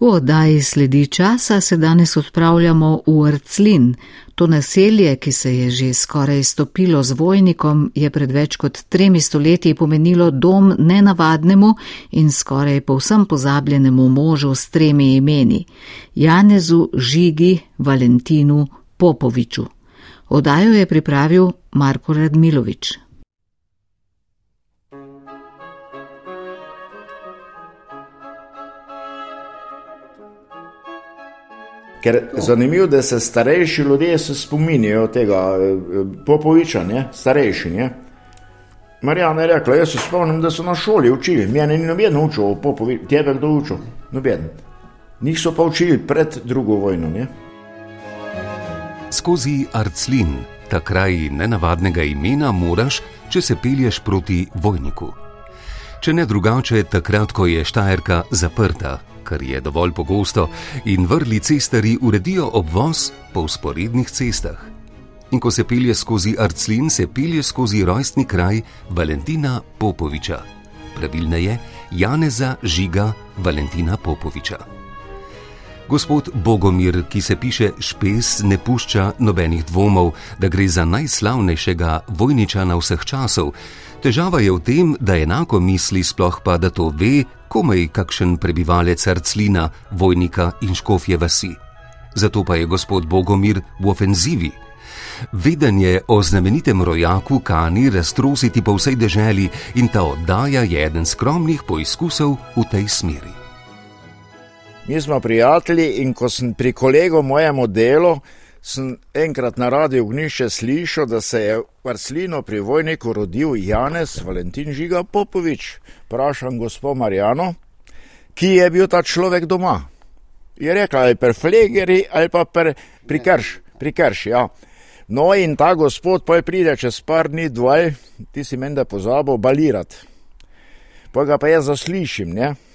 V oddaji sledi časa se danes odpravljamo v Arclin. To naselje, ki se je že skoraj stopilo z vojnikom, je pred več kot tremi stoletji pomenilo dom nenavadnemu in skoraj povsem pozabljenemu možu s tremi imeni - Janezu Žigi Valentinu Popoviču. Oddajo je pripravil Marko Radmilovič. Ker zanimivo, da se starejši ljudje se spominjajo tega eh, Popoviča, ne? starejši. Ne? Marijana je rekla, jaz se spomnim, da so na šoli učili, mene ni noben učil o Popoviču, tebe kdo učil, noben. Njih so pa učili pred drugo vojno. Ne? Skozi Arclin, ta kraj nenavadnega imena, moraš, če se pelješ proti vojniku. Če ne drugače, takrat, ko je Štajerka zaprta, kar je dovolj pogosto, in vrli cestari uredijo obvoz po usporednih cestah. In ko se pelje skozi Arclin, se pelje skozi rojstni kraj Valentina Popoviča, pravilneje Janeza Žiga Valentina Popoviča. Gospod Bogomir, ki se piše Špes, ne pušča nobenih dvomov, da gre za najslavnejšega vojničana vseh časov. Težava je v tem, da enako misli, sploh pa da to ve, komaj kakšen prebivalec Arclina, vojnika in škofje vasi. Zato pa je gospod Bogomir v ofenzivi. Vedenje o znamenitem rojaku kani raztrositi po vsej deželi in ta oddaja je eden skromnih poizkusov v tej smeri. Mi smo prijatelji in ko sem pri kolegu mojemu delu, sem enkrat na radiju Gnišče slišal, da se je v Arslino pri vojniku rodil Janez Valentin Žiga Popovič. Prašam gospod Marjano, ki je bil ta človek doma. Je rekla, ali per flegeri ali pa per prikrš, prikrš, ja. No in ta gospod pa je pride čez par dni dvaj, ti si menda pozabil balirati. Pa ga pa jaz zaslišim, ne?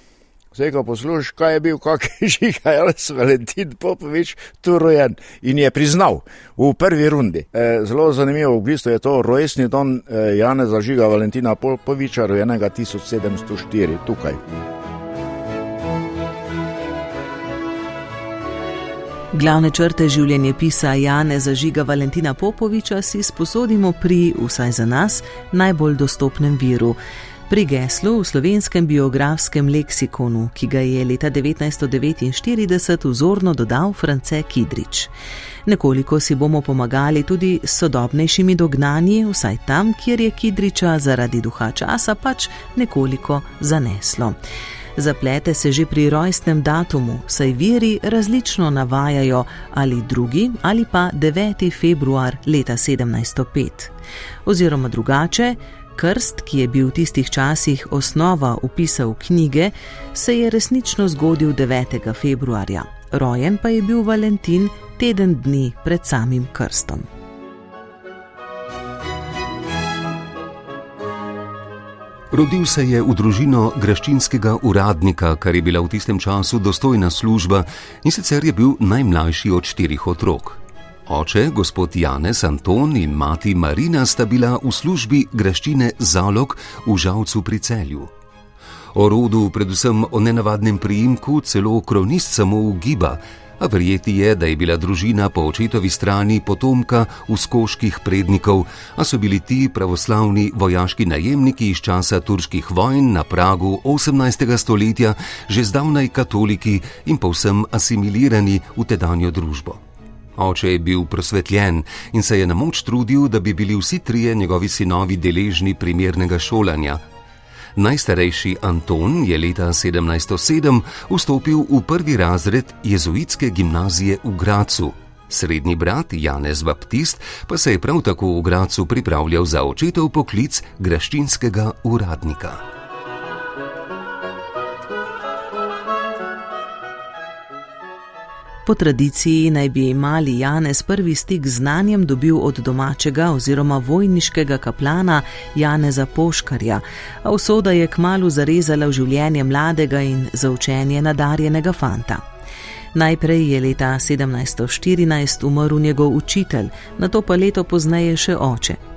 Zdaj, ko poslušaš, kaj je bil, kak je žiga, Jales Valentin Popovič, tu rojen in je priznal v prvi rundi. E, zelo zanimivo, v bistvu je to rojstni don e, Janeza Žiga Valentina Popoviča, rojenega 1704 tukaj. Glavne črte življenja pisa Jane za žiga Valentina Popoviča si sposodimo pri, vsaj za nas, najbolj dostopnem viru pri geslu v slovenskem biografskem leksikonu, ki ga je leta 1949 vzorno dodal France Kidrič. Nekoliko si bomo pomagali tudi s sodobnejšimi dognanji, vsaj tam, kjer je Kidriča zaradi duha časa pač nekoliko zaneslo. Zaplete se že pri rojstnem datumu, saj viri različno navajajo ali 2. ali pa 9. februar leta 1705. Oziroma drugače, Krst, ki je bil v tistih časih osnova upisov knjige, se je resnično zgodil 9. februarja, rojen pa je bil Valentin teden dni pred samim krstom. Rodil se je v družino graščinskega uradnika, kar je bila v tistem času dostojna služba, in sicer je bil najmlajši od štirih otrok. Oče, gospod Janez Anton in mati Marina sta bila v službi graščine zalog v žalcu pri celju. O rodu, predvsem o nenavadnem priimku, celo kronist samo ugiba, a verjeti je, da je bila družina po očetovi strani potomka uskoških prednikov, a so bili ti pravoslavni vojaški najemniki iz časa turških vojn na pragu 18. stoletja že zdavnaj katoliki in povsem asimilirani v tedanjo družbo. Oče je bil prosvetljen in se je na moč trudil, da bi bili vsi trije njegovi sinovi deležni primernega šolanja. Najstarejši Anton je leta 1707 vstopil v prvi razred jezuitske gimnazije v Gracu. Srednji brat Janez Baptist pa se je prav tako v Gracu pripravljal za očetov poklic graščinskega uradnika. Po tradiciji naj bi mali Janez prvi stik z znanjem dobil od domačega oziroma vojniškega kaplana Janeza Poškarja, a usoda je kmalo zarezala v življenje mladega in za učenje nadarjenega fanta. Najprej je leta 1714 umrl njegov učitelj, na to pa leto pozneje še oče.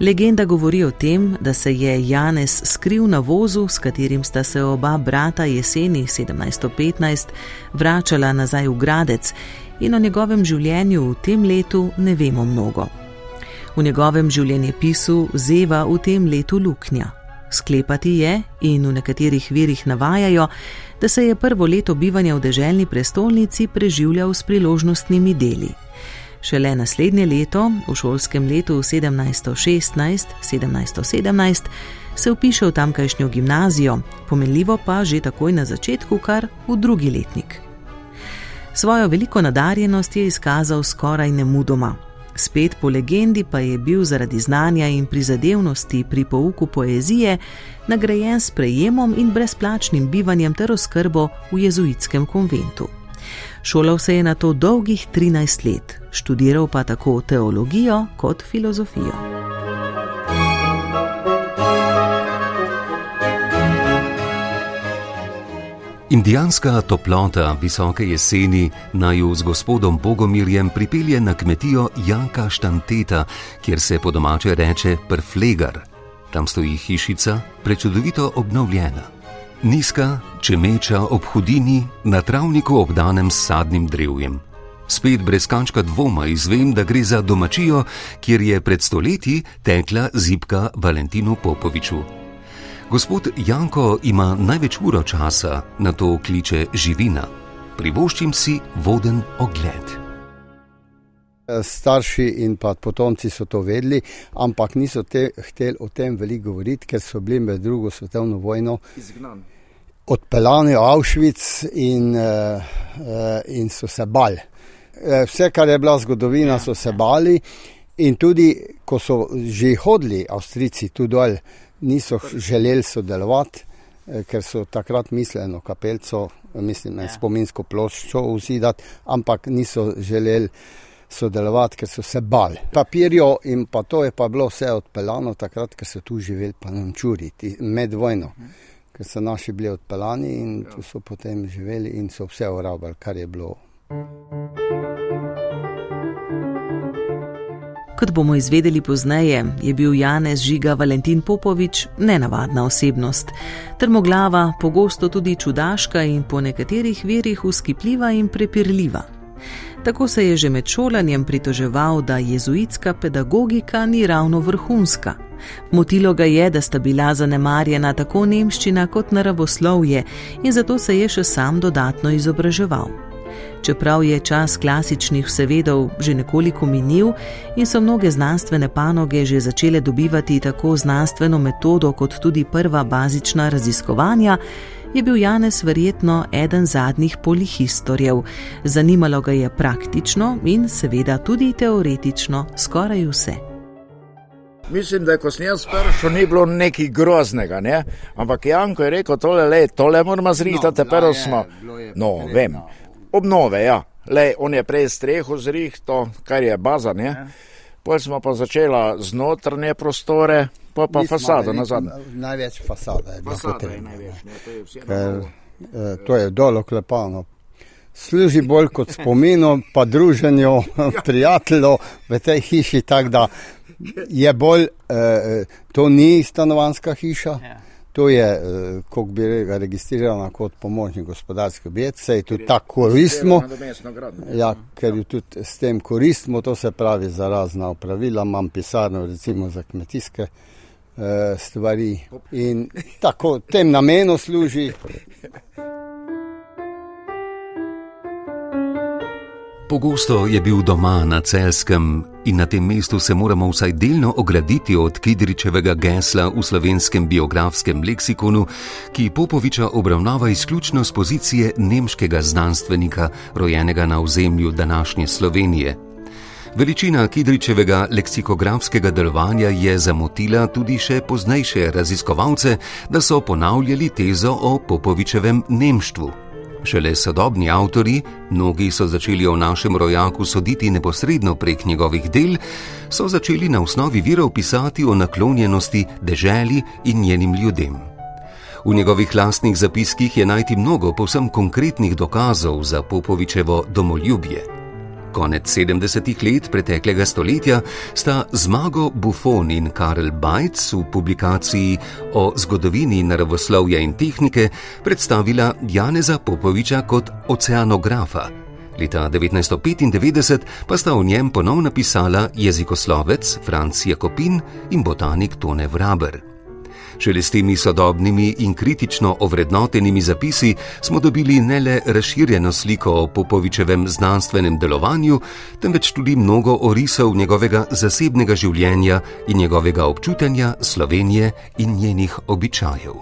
Legenda govori o tem, da se je Janez skril na vozu, s katerim sta se oba brata jeseni 1715 vračala nazaj v Gradec, in o njegovem življenju v tem letu ne vemo mnogo. V njegovem življenjepisu zeva v tem letu luknja. Sklepati je, in v nekaterih virih navajajo, da se je prvo leto bivanja v deželni prestolnici preživljal s priložnostnimi deli. Šele naslednje leto, v šolskem letu 1716-1717, se upiše v tamkajšnjo gimnazijo, pomenljivo pa že takoj na začetku, kar v drugi letnik. Svojo veliko nadarjenost je izkazal skoraj nemudoma. Spet po legendi pa je bil zaradi znanja in prizadevnosti pri pouku poezije nagrajen s prejemom in brezplačnim bivanjem ter oskrbo v jezuitskem konventu. Šolal se je na to dolgih 13 let, študiral pa tako teologijo kot filozofijo. Indijanska toplota visoke jeseni naju z gospodom Bogomirjem pripelje na kmetijo Janka Štanteta, kjer se po domače reče Prflegar. Tam stoji hišica, prečudovito obnovljena. Nizka, čemeča ob hudini, na travniku obdanem s sadnim drevjem. Spet brez kančka dvoma izvem, da gre za domačijo, kjer je pred stoletji tekla zipka Valentinu Popoviču. Gospod Janko ima največ uro časa, na to kliče živina. Privoščim si voden ogled. Starši in pa potomci so to vedeli, ampak niso te, hteli o tem veliko govoriti, ker so bili med drugo svetovno vojno Izgnan. odpeljani v Auschwitz in, uh, uh, in so se bali. Uh, vse, kar je bila zgodovina, so se bali. In tudi, ko so že hodili Avstrijci tu dol, niso želeli sodelovati, ker so takrat mislili kapelco, mislim, na spominsko ploščo vzidati, ampak niso želeli sodelovati, ker so se bali. Papirjo in pa to je pa bilo vse odpeljano takrat, ker so tu živeli pa namčuri med vojno. Ker so naši bili odpeljani in tu so potem živeli in so vse uravali, kar je bilo. Kot bomo izvedeli pozneje, je bil Janez Žiga Valentin Popovič nenavadna osebnost. Trmoglava, pogosto tudi čudaška in po nekaterih verjih uskipljiva in prepirljiva. Tako se je že med šolanjem pritoževal, da jezuitska pedagogika ni ravno vrhunska. Motilo ga je, da sta bila zanemarjena tako nemščina kot naravoslovje in zato se je še sam dodatno izobraževal. Čeprav je čas klasičnih vsevedov že nekoliko minil in so mnoge znanstvene panoge že začele dobivati tako znanstveno metodo kot tudi prva bazična raziskovanja, je bil Janez verjetno eden zadnjih polihistorjev. Zanimalo ga je praktično in seveda tudi teoretično skoraj vse. Mislim, da ko sem jaz prišel, ni bilo nekaj groznega, ne? ampak Janko je rekel: tole, le, tole moramo zrihtati, no, prvo smo. No, vem. Obnove, ja. Le, on je prej streho zrihto, kar je baza, ne. Ja. Pol smo pa začela znotranje prostore, pa pa fasado nazad. Največ fasada je bilo Fasada je potrebno. največ, ne, to je Ker, eh, to je dolo klepano. Služi bolj kot spominom, pa druženju prijateljev v tej hiši, tako da je bolj, eh, to ni stanovanska hiša, to je, eh, kako bi rekel, registrirana kot pomožni gospodarski objekt, se je tudi tako koristimo. Ja, ker jo tudi s tem koristimo, to se pravi za razna opravila, imam pisarno recimo za kmetijske eh, stvari in tako tem namenu služi. Pogosto je bil doma na celskem in na tem mestu se moramo vsaj delno ograditi od Kidričevega gesla v slovenskem biografskem leksikonu, ki Popoviča obravnava izključno z pozicije nemškega znanstvenika, rojenega na ozemlju današnje Slovenije. Veličina Kidričevega leksikografskega delovanja je zamotila tudi še poznejše raziskovalce, da so ponavljali tezo o Popovičevem nemštvu. Šele sodobni avtori, mnogi so začeli o našem rojaku soditi neposredno prek njegovih del, so začeli na osnovi virov pisati o naklonjenosti deželi in njenim ljudem. V njegovih lastnih zapiskih je najti mnogo povsem konkretnih dokazov za Popovičevo domoljubje. Konec 70-ih let preteklega stoletja sta Zmago Buffon in Karel Bajc v publikaciji o zgodovini naravoslovja in tehnike predstavila Janeza Popoviča kot oceanografa. Leta 1995 pa sta o njem ponovno napisala jezikoslovec Franz Jakopin in botanik Tone Vraber. Šele s temi sodobnimi in kritično ovrednotenimi zapisi smo dobili ne le razširjeno sliko o Popovičevem znanstvenem delovanju, temveč tudi mnogo orisov njegovega zasebnega življenja in njegovega občutenja Slovenije in njenih običajev.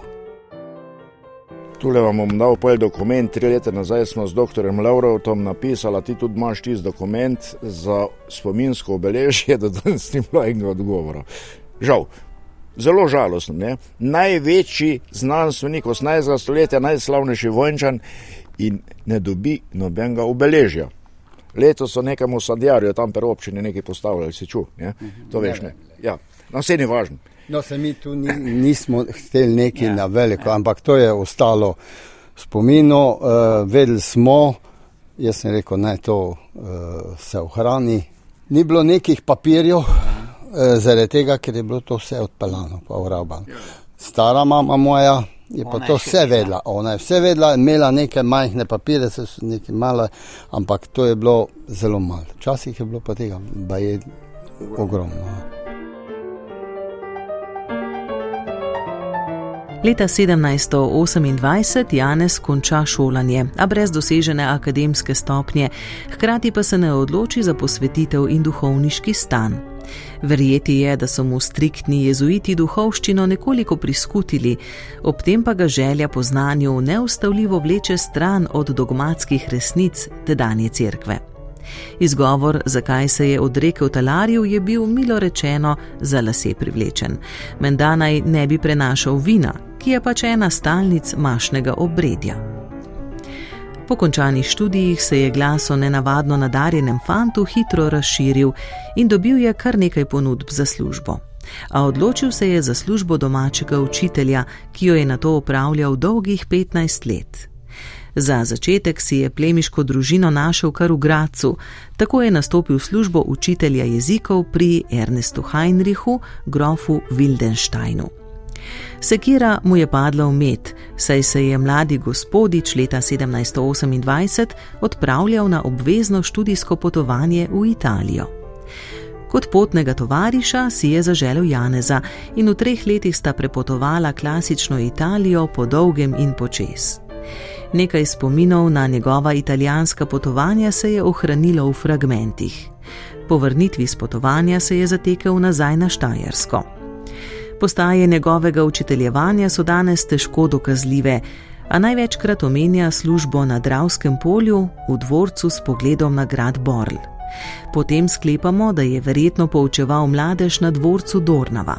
Tule vam bom dal pol dokument, tri leta nazaj smo z dr. Laurovtom napisali, ti tudi imaš tisti dokument za spominsko obeležje, da danes ni bilo enega odgovora. Žal, zelo žalostno. Ne? Največji znanstvenik 18. stoletja, najslavnejši vojnčan in ne dobi nobenega obeležja. Leto so nekemu sadjarju tam per občini nekaj postavljali, si čuv, ne? to veš ne. Ja, no vse ni važno. No, se mi tu ni, nismo hteli nekaj ja, na veliko, ja. ampak to je ostalo spomino, uh, vedeli smo, jaz sem rekel, naj to uh, se ohrani. Ni bilo nekih papirjev, zaradi tega, ker je bilo to vse odpeljano, pa urabano. Stara mama moja je pa to vse vedela, ona je vse vedela, imela neke majhne papire, se so nekaj male, ampak to je bilo zelo malo. Včasih je bilo pa tega, da je ogromno. Leta 1728 Janez konča šolanje, a brez dosežene akademske stopnje, hkrati pa se ne odloči za posvetitev in duhovniški stan. Verjeti je, da so mu striktni jezuiti duhovščino nekoliko priskutili, ob tem pa ga želja po znanju neustavljivo vleče stran od dogmatskih resnic tedanje cerkve. Izgovor, zakaj se je odrekel talarju, je bil milo rečeno za lase privlečen. Menda naj ne bi prenašal vina, ki je pač ena stalnic mašnega obredja. Po končanih študijih se je glas o nenavadno nadarjenem fantu hitro razširil in dobil je kar nekaj ponudb za službo. A odločil se je za službo domačega učitelja, ki jo je na to upravljal dolgih 15 let. Za začetek si je plemiško družino našel kar v Gracu, tako je nastopil službo učitelja jezikov pri Ernestu Heinrichu, grofu Wildensteinu. Sekira mu je padla v med, saj se je mladi gospodič leta 1728 odpravljal na obvezno študijsko potovanje v Italijo. Kot potnega tovariša si je zaželel Janeza in v treh letih sta prepotovala klasično Italijo po dolgem in počes. Nekaj spominov na njegova italijanska potovanja se je ohranilo v fragmentih. Po vrnitvi z potovanja se je zatekel nazaj na Štajersko. Postaje njegovega učiteljevanja so danes težko dokazljive, a največkrat omenja službo na Dravskem polju v dvorcu s pogledom na grad Borl. Potem sklepamo, da je verjetno poučeval mladež na dvorcu Dornava.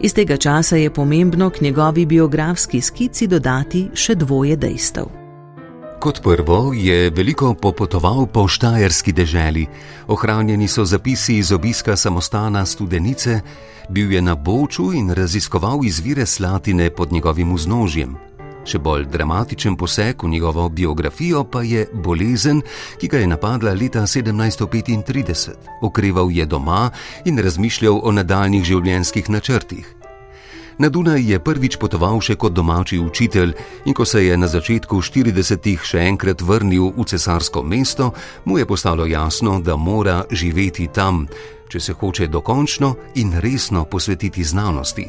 Iz tega časa je pomembno k njegovi biografski skici dodati še dvoje dejstev. Kot prvo je veliko popotoval po štajerski deželi, ohranjeni so zapisi iz obiska samostana Studenice, bil je na Boču in raziskoval izvire Slatine pod njegovim vznožjem. Še bolj dramatičen poseg v njegovo biografijo pa je bolezen, ki ga je napadla leta 1735. Okreval je doma in razmišljal o nadaljnih življenjskih načrtih. Na Dunaj je prvič potoval še kot domači učitelj in ko se je na začetku 40-ih še enkrat vrnil v cesarsko mesto, mu je postalo jasno, da mora živeti tam, če se hoče dokončno in resno posvetiti znanosti.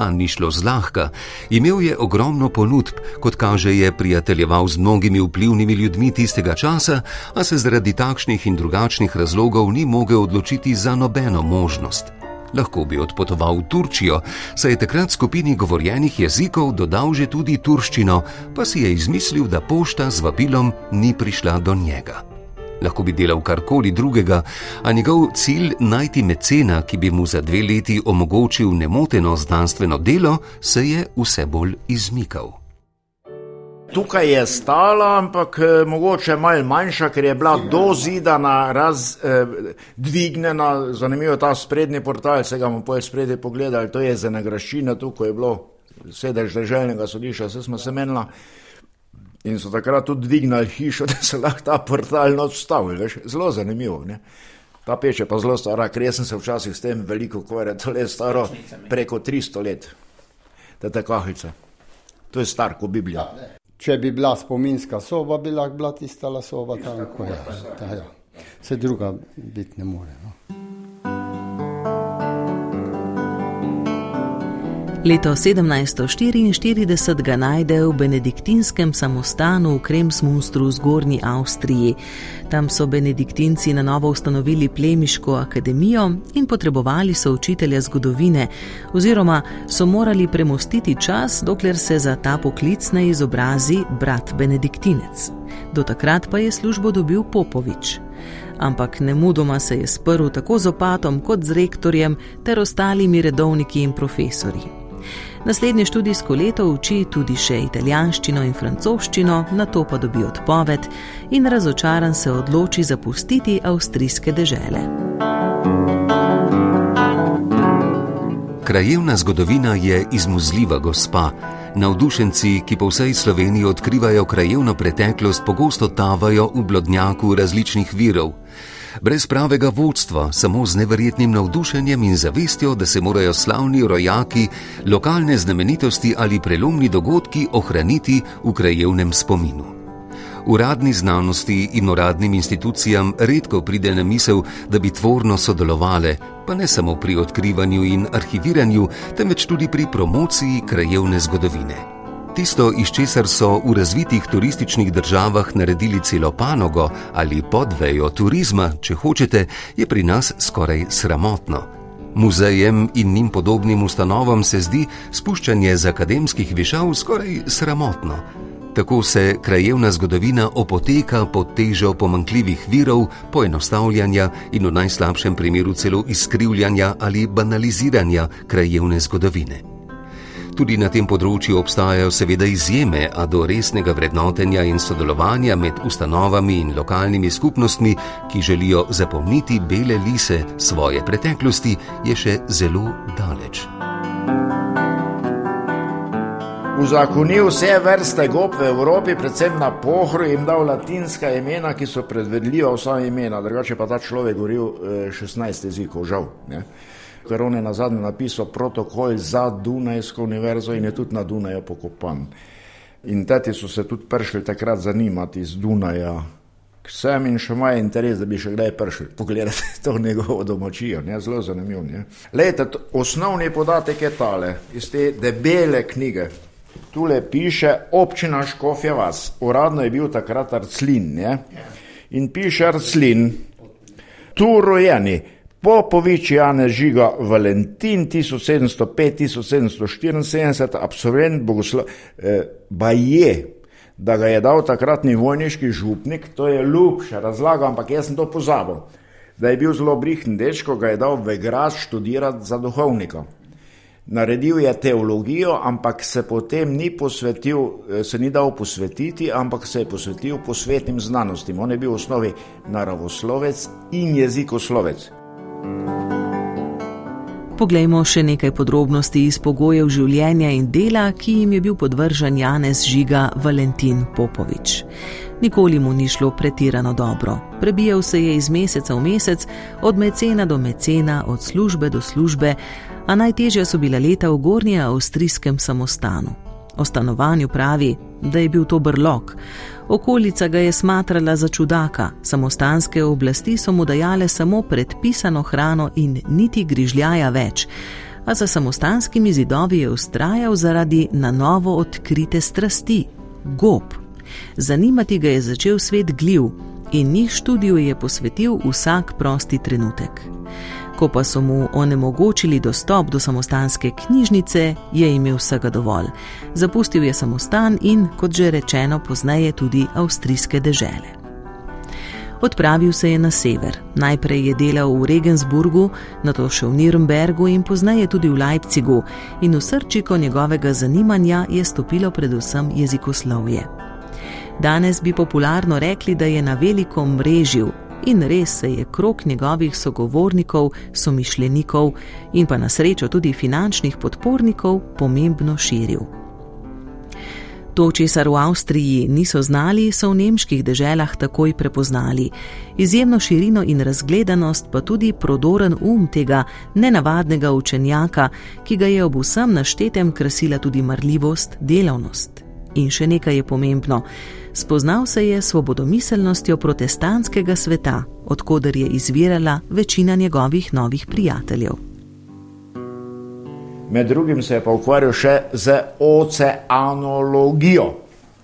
A ni šlo zlahka, imel je ogromno ponudb, kot kaže, je prijateljeval z mnogimi vplivnimi ljudmi tistega časa, a se zaradi takšnih in drugačnih razlogov ni mogel odločiti za nobeno možnost lahko bi odpotoval v Turčijo, saj je takrat skupini govorjenih jezikov dodal že tudi turščino, pa si je izmislil, da pošta z vabilom ni prišla do njega. Lahko bi delal karkoli drugega, a njegov cilj najti mecena, ki bi mu za dve leti omogočil nemoteno znanstveno delo, se je vse bolj izmikal. Tukaj je stala, ampak eh, mogoče malo manjša, ker je bila dozidana, razdvignjena. Eh, zanimivo je ta sprednji portal, se ga bomo spredje pogledali, to je za nagraščina, tukaj je bilo sedež državnega sodišča, vse smo se menila. In so takrat tudi dvignili hišo, da se lahko ta portal odstavil. Zelo zanimivo. Ne? Ta peč je pa zelo stara, ker sem se včasih s tem veliko ukvarjal, to je staro preko 300 let. To je ta kahica. To je star, kot Biblija. Če bi bila spominska soba, bi lahko bila tista soba tam, ko je. Ja. Vse druga biti ne more. No. Leto 1744 ga najde v benediktinskem samostanu v Kremsmunstru v Zgornji Avstriji. Tam so benediktinci na novo ustanovili plemiško akademijo in potrebovali so učitelja zgodovine, oziroma so morali premostiti čas, dokler se za ta poklic ne izobrazi brat benediktinec. Do takrat pa je službo dobil Popovič. Ampak ne mudoma se je sprl tako z opatom kot z rektorjem ter ostalimi redovniki in profesori. Naslednje študijsko leto uči tudi še italijanščino in francoščino, na to pa dobi odpoved in razočaran se odloči zapustiti avstrijske dežele. Krajevna zgodovina je izmuzljiva gospa. Navdušenci, ki po vsej Sloveniji odkrivajo krajevno preteklost, pogosto tavajo v blodnjaku različnih virov brez pravega vodstva, samo z neverjetnim navdušenjem in zavestjo, da se morajo slavni rojaki, lokalne znamenitosti ali prelomni dogodki ohraniti v krajevnem spominu. Uradni znanosti in uradnim institucijam redko pride na misel, da bi tvorno sodelovali, pa ne samo pri odkrivanju in arhiviranju, temveč tudi pri promociji krajevne zgodovine. Tisto, iz česar so v razvitih turističnih državah naredili celo panogo ali podvejo turizma, če hočete, je pri nas skoraj sramotno. Muzejem in njim podobnim ustanovam se zdi spuščanje z akademskih višav skoraj sramotno. Tako se krajevna zgodovina opoteka pod težo pomankljivih virov, poenostavljanja in v najslabšem primeru celo izkrivljanja ali banaliziranja krajevne zgodovine. Tudi na tem področju obstajajo seveda izjeme, a do resnega vrednotenja in sodelovanja med ustanovami in lokalnimi skupnostmi, ki želijo zapolniti bele lise svoje preteklosti, je še zelo daleč. Uzakonil vse vrste gob v Evropi, predvsem na pohru, jim dal latinska imena, ki so predvedljiva vsa imena, drugače pa ta človek govoril 16 eh, jezikov, žal. Ne? ker on je na zadnje napisal protokol za Dunajsko univerzo in je tudi na Dunaju pokopan. In teti so se tudi prišli takrat zanimati iz Dunaja. Sem in še imajo interes, da bi še kdaj prišli pogledati to njegovo domačijo, ne? zelo zanimivo. Lejte, osnovni podatek je tale, iz te debele knjige. Tule piše občina Škofja vas, uradno je bil takrat Arclin, ne? in piše Arclin, tu rojeni, Popovič Janez Žiga Valentin 1705-1774, absolvent Bogoslav eh, Baje, da ga je dal takratni vojniški župnik, to je ljubša razlaga, ampak jaz sem to pozabil. Da je bil zelo brihten dečko, ga je dal v grad študirati za duhovnika. Naredil je teologijo, ampak se potem ni posvetil, eh, se ni dal posvetiti, ampak se je posvetil posvetnim znanostim. On je bil v osnovi naravoslovec in jezikoslovec. Poglejmo še nekaj podrobnosti iz pogojev življenja in dela, ki jim je bil podvržen Janez Žiga Valentin Popovič. Nikoli mu ni šlo pretirano dobro. Prebijal se je iz meseca v mesec, od mecena do mecena, od službe do službe, a najtežja so bila leta v gornjem avstrijskem samostanu. O stanovanju pravi, da je bil to brlog. Okolica ga je smatrala za čudaka, samostanske oblasti so mu dajale samo predpisano hrano in niti grižljaja več, a za samostanskimi zidovi je ustrajal zaradi na novo odkrite strasti - gob. Zanimati ga je začel svet gljiv in njih študiju je posvetil vsak prosti trenutek. Ko pa so mu onemogočili dostop do samostanske knjižnice, je imel vsega dovolj. Zapustil je samostan in, kot že rečeno, pozneje tudi avstrijske dežele. Odpravil se je na sever. Najprej je delal v Regensburgu, nato še v Nürnbergu in pozneje tudi v Leipzigu, in v srčiko njegovega zanimanja je stopilo predvsem jezikoslovje. Danes bi popularno rekli, da je na veliko mrežil, in res se je krok njegovih sogovornikov, somišljenikov in pa na srečo tudi finančnih podpornikov pomembno širil. To, česar v Avstriji niso znali, so v nemških deželah takoj prepoznali. Izjemno širino in razgledanost, pa tudi prodoren um tega nenavadnega učenjaka, ki ga je ob vsem naštetem krasila tudi marljivost, delavnost. In še nekaj je pomembno: spoznal se je svobodomiselnostjo protestantskega sveta, odkuder je izvirala večina njegovih novih prijateljev med drugim se je pa ukvarjal še z oceanologijo,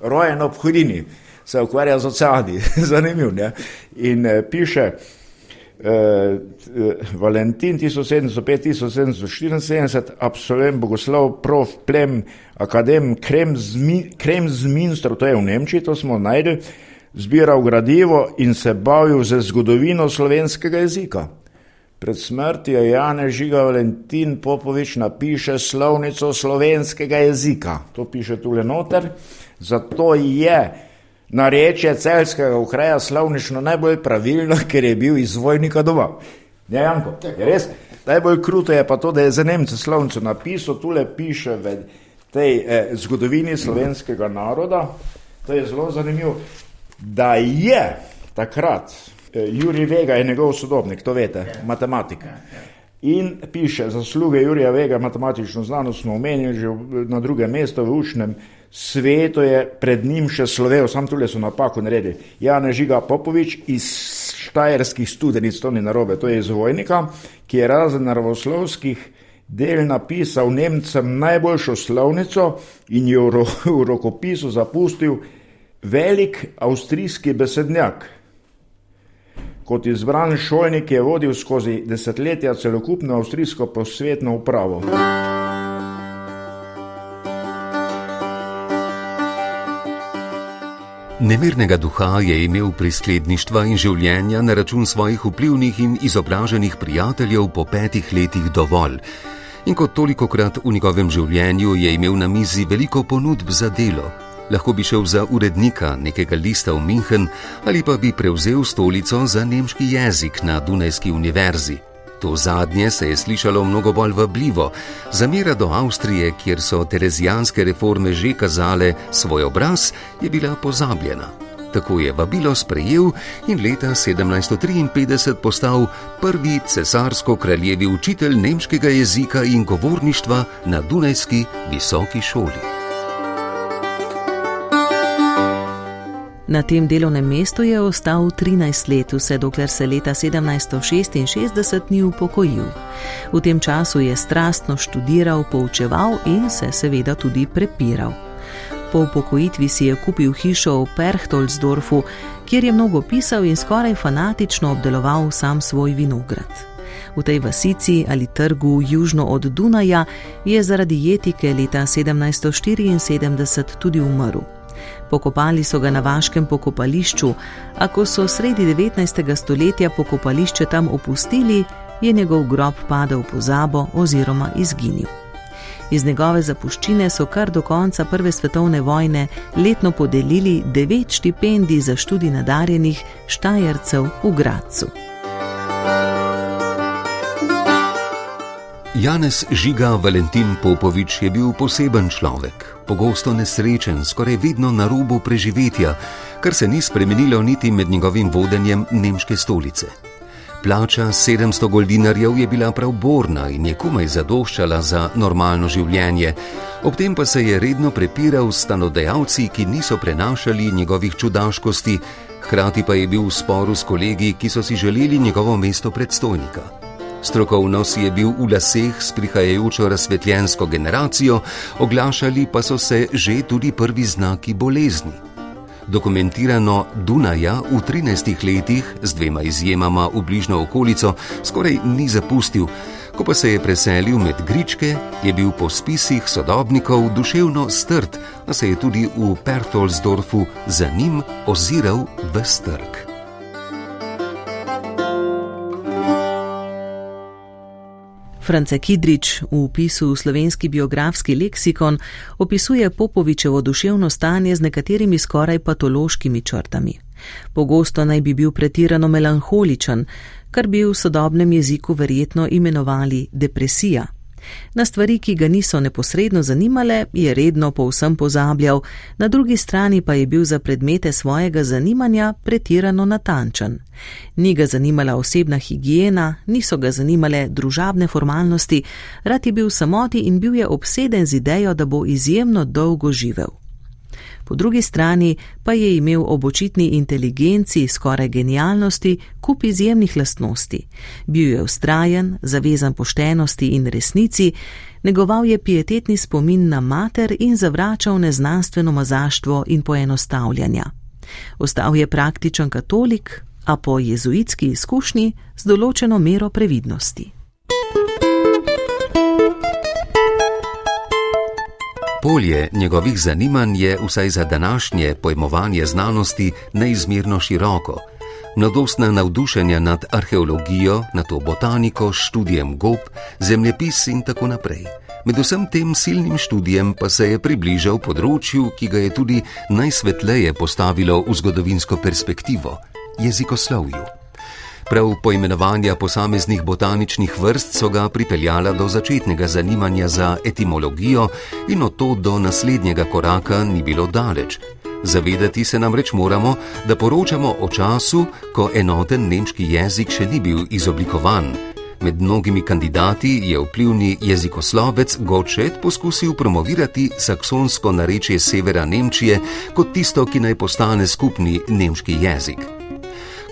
rojen ob hodini, se ukvarja z oceani, zanimiv. Ne? In eh, piše eh, eh Valentin 1705-1774, absolvent Bogoslav, prof, plem, akadem, krem z minstrom, to je v Nemčiji, to smo najdel, zbiral gradivo in se bavil za zgodovino slovenskega jezika. Pred smrtjo Jana Žiga Valentin Popovič napiše slovnico slovenskega jezika. To piše tule noter. Zato je narečje celskega ukraja slovnično najbolj pravilno, ker je bil iz vojnika doma. Ne, Janko, je res? Najbolj kruto je pa to, da je za Nemce slovnico napisal, tule piše v tej eh, zgodovini slovenskega naroda. To je zelo zanimivo, da je takrat Eh, Jurij Vega je njegov sodobnik, to veste, ja. matematik. Ja, ja. In piše, zasluge Jurija Vega, matematično znanost smo omenili že na drugem mestu v učnem svetu, je pred njim še slovev, sam tule so napako naredili. Jana Žiga Popovič iz štajerskih studenic, to ni narobe, to je iz Vojnika, ki je razen naravoslovskih del napisal Nemcem najboljšo slovnico in jo v rokopisu zapustil velik avstrijski besednjak. Kot izbran šolnik je vodil skozi desetletja celokupno avstrijsko posvetno upravo. Nemirnega duha je imel priskledništva in življenja na račun svojih vplivnih in izobraženih prijateljev po petih letih dovolj. In kot toliko krat v njegovem življenju je imel na mizi veliko ponudb za delo, lahko bi šel za urednika nekega lista v München ali pa bi prevzel stolico za nemški jezik na Dunajski univerzi. To zadnje se je slišalo mnogo bolj vabljivo, zamera do Avstrije, kjer so terezijanske reforme že kazale svoj obraz, je bila pozabljena. Tako je vabilo sprejel in leta 1753 postal prvi cesarsko-kraljevi učitelj nemškega jezika in govorništva na Dunajski visoki šoli. Na tem delovnem mestu je ostal 13 let, vse dokler se leta 1766 ni upokojil. V tem času je strastno študiral, poučeval in se seveda tudi prepiral. Po upokojitvi si je kupil hišo v Perchtoldsdorfu, kjer je mnogo pisal in skoraj fanatično obdeloval sam svoj vinograd. V tej vasici ali trgu južno od Dunaja je zaradi jetike leta 1774 tudi umrl. Pokopali so ga na vaškem pokopališču, a ko so sredi 19. stoletja pokopališče tam opustili, je njegov grob padel v pozabo oziroma izginil. Iz njegove zapuščine so kar do konca Prve svetovne vojne letno podelili devet štipendij za študij nadarjenih štajercev v Gracu. Janez Žiga Valentin Popovič je bil poseben človek, pogosto nesrečen, skoraj vedno na robu preživetja, kar se ni spremenilo niti med njegovim vodenjem nemške stolice. Plača 700 goldinarjev je bila prav borna in je komaj zadoščala za normalno življenje, ob tem pa se je redno prepiral s stanodajalci, ki niso prenašali njegovih čudaškosti, hkrati pa je bil v sporu s kolegi, ki so si želeli njegovo mesto predstojnika. Strokovno si je bil v laseh s prihajajočo razsvetljensko generacijo, oglašali pa so se že tudi prvi znaki bolezni. Dokumentirano Dunaja v 13 letih, z dvema izjemama v bližnjo okolico, skoraj ni zapustil. Ko pa se je preselil med Gričke, je bil po spisih sodobnikov duševno strt, a se je tudi v Pertolsdorfu za njim oziral v strk. France Kidrič v upisu v slovenski biografski leksikon opisuje Popovičevo duševno stanje z nekaterimi skoraj patološkimi črtami. Pogosto naj bi bil pretirano melanholičen, kar bi v sodobnem jeziku verjetno imenovali depresija. Na stvari, ki ga niso neposredno zanimale, je redno povsem pozabljal, na drugi strani pa je bil za predmete svojega zanimanja pretirano natančen. Ni ga zanimala osebna higiena, niso ga zanimale družabne formalnosti, rad je bil samoti in bil je obseden z idejo, da bo izjemno dolgo živel po drugi strani pa je imel ob očitni inteligenci, skoraj genialnosti, kup izjemnih lastnosti. Bil je ustrajen, zavezan poštenosti in resnici, negoval je pietetni spomin na mater in zavračal neznanstveno mazaštvo in poenostavljanja. Ostal je praktičen katolik, a po jezuitski izkušnji z določeno mero previdnosti. Polje njegovih zanimanj je vsaj za današnje pojmovanje znanosti neizmerno široko. Mladostna navdušenja nad arheologijo, nad to botaniko, študijem gob, zemljepis in tako naprej. Med vsem tem silnim študijem pa se je približal področju, ki ga je tudi najsvetleje postavilo v zgodovinsko perspektivo - jezikoslovju. Prav poimenovanja posameznih botaničnih vrst so ga pripeljala do začetnega zanimanja za etimologijo in od to do naslednjega koraka ni bilo daleč. Zavedati se namreč moramo, da poročamo o času, ko enoten nemški jezik še ni bil izoblikovan. Med mnogimi kandidati je vplivni jezikoslovec Gočet poskusil promovirati saksonsko narečje severa Nemčije kot tisto, ki naj postane skupni nemški jezik.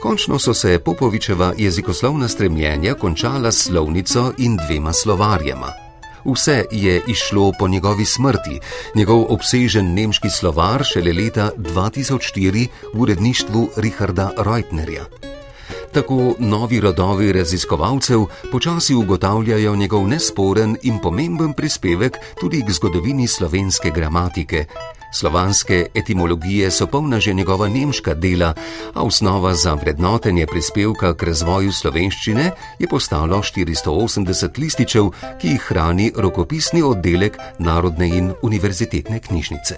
Končno so se Popovičeva jezikoslovna stremljenja končala s slovnico in dvema slovarjema. Vse je išlo po njegovi smrti, njegov obsežen nemški slovar šele leta 2004 v uredništvu Richarda Reutnerja. Tako novi rodovi raziskovalcev počasi ugotavljajo njegov nesporen in pomemben prispevek tudi k zgodovini slovenske gramatike, Slovanske etimologije so polna že njegova nemška dela, a osnova za vrednotenje prispevka k razvoju slovenščine je postalo 480 lističev, ki jih hrani rokopisni oddelek Narodne in univerzitetne knjižnice.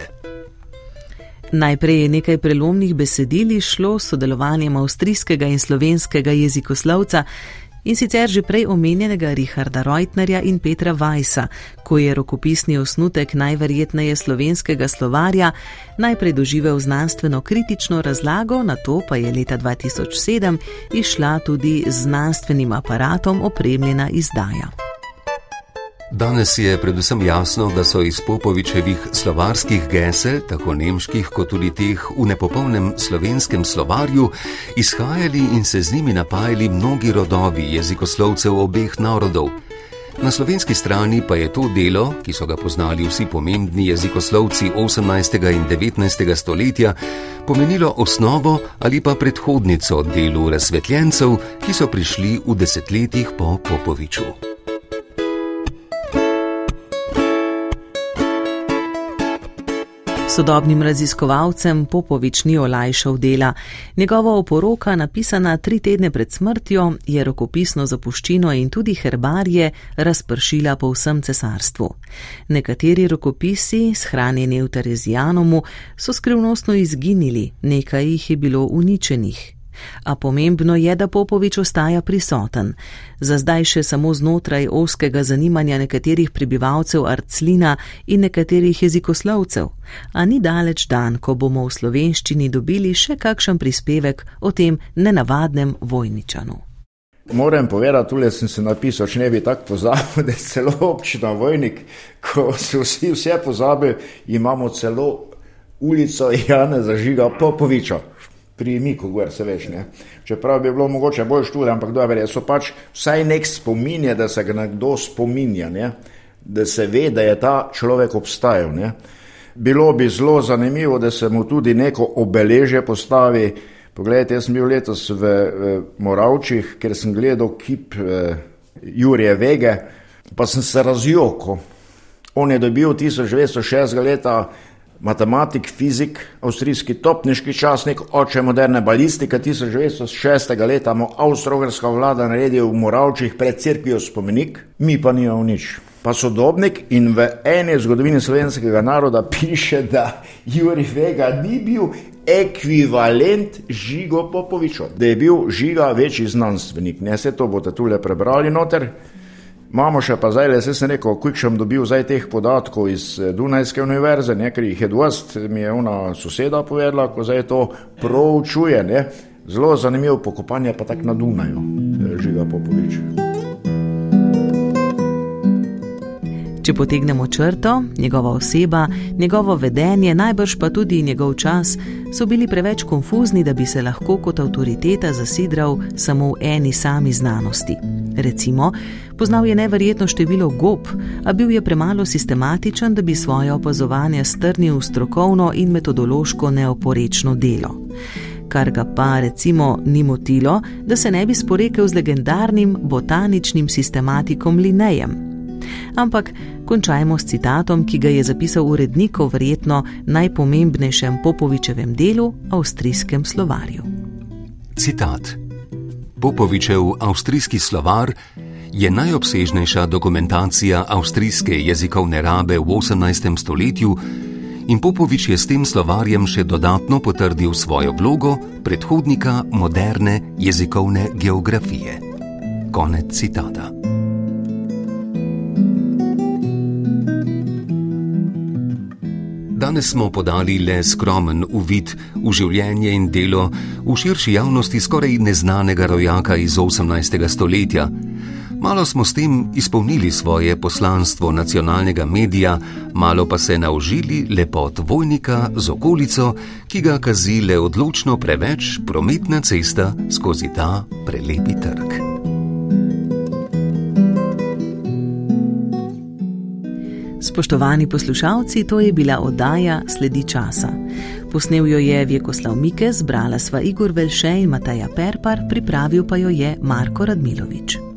Najprej je nekaj prelomnih besedil šlo s sodelovanjem avstrijskega in slovenskega jezikoslovca, in sicer že prej omenjenega Richarda Reutnerja in Petra Weissa, ko je rokopisni osnutek najverjetneje slovenskega slovarja najprej doživel znanstveno kritično razlago, na to pa je leta 2007 išla tudi z znanstvenim aparatom opremljena izdaja. Danes je predvsem jasno, da so iz Popovičevih slovarskih gesel, tako nemških kot tudi teh v nepopolnem slovenskem slovarju, izhajali in se z njimi napajali mnogi rodovi jezikoslovcev obeh narodov. Na slovenski strani pa je to delo, ki so ga poznali vsi pomembni jezikoslovci 18. in 19. stoletja, pomenilo osnovo ali pa predhodnico delu razsvetljencev, ki so prišli v desetletjih po Popoviču. Sodobnim raziskovalcem Popovič ni olajšal dela. Njegova oporoka, napisana tri tedne pred smrtjo, je rokopisno zapuščino in tudi herbarje razpršila po vsem cesarstvu. Nekateri rokopisi, shranjeni v Terezijanomu, so skrivnostno izginili, nekaj jih je bilo uničenih a pomembno je, da Popovič ostaja prisoten. Za zdaj še samo znotraj oskega zanimanja nekaterih prebivalcev Arclina in nekaterih jezikoslovcev, a ni daleč dan, ko bomo v slovenščini dobili še kakšen prispevek o tem nenavadnem vojničanu. Moram povedati, tukaj sem se napisal, če ne bi tako pozabil, da je celo občina Vojnik, ko se vsi vse pozabi, imamo celo ulico Jana Zažiga Popoviča pri Miku, gor se veš. Ne? Čeprav bi bilo mogoče bolj študij, ampak dobro, so pač vsaj nek spominje, da se ga nekdo spominja, ne? da se ve, da je ta človek obstajal. Ne? Bilo bi zelo zanimivo, da se mu tudi neko obeležje postavi. Poglejte, jaz sem bil letos v, v Moravčih, ker sem gledal kip eh, Jurije Vege, pa sem se razjokal. On je dobil 1906. leta matematik, fizik, avstrijski topniški časnik, oče moderne balistike 1906. leta mu avstrogrska vlada naredil v Moravčih pred crkvijo spomenik, mi pa nimamo nič. Pa sodobnik in v eni zgodovini slovenskega naroda piše, da Juri Vega ni bil ekvivalent Žigo Popoviču, da je bil Žiga večji znanstvenik. Ne se to boste tule prebrali noter. Imamo še pa zdaj, le se sem rekel, koliko sem dobil zdaj teh podatkov iz eh, Dunajske univerze, nekaj jih je dost, mi je ona soseda povedala, ko zdaj to proučuje, ne? zelo zanimivo pokopanje pa tak na Dunaju, eh, žiga Popovič. Če potegnemo črto, njegova oseba, njegovo vedenje, najbrž pa tudi njegov čas, so bili preveč konfuzni, da bi se lahko kot avtoriteta zasidral samo v eni sami znanosti. Recimo, poznal je neverjetno število gob, a bil je premalo sistematičen, da bi svoje opazovanje strnil v strokovno in metodološko neoporečno delo. Kar ga pa recimo ni motilo, da se ne bi sporekel z legendarnim botaničnim sistematikom Linejem ampak končajmo s citatom, ki ga je zapisal urednik o verjetno najpomembnejšem Popovičevem delu, avstrijskem slovarju. Citat: Popovičev avstrijski slovar je najobsežnejša dokumentacija avstrijske jezikovne rabe v 18. stoletju. In Popovič je s tem slovarjem še dodatno potrdil svojo vlogo predhodnika moderne jezikovne geografije. Konec citata. Danes smo podali le skromen uvid v življenje in delo v širši javnosti skoraj neznanega rojaka iz 18. stoletja. Malo smo s tem izpolnili svoje poslanstvo nacionalnega medija, malo pa se naužili lepot vojnika z okolico, ki ga kazi le odločno preveč prometna cesta skozi ta prelepi trg. Spoštovani poslušalci, to je bila oddaja Sledi časa. Posnel jo je Vjekoslav Mike, zbrala sva Igor Velše in Mataja Perpar, pripravil pa jo je Marko Radmilovič.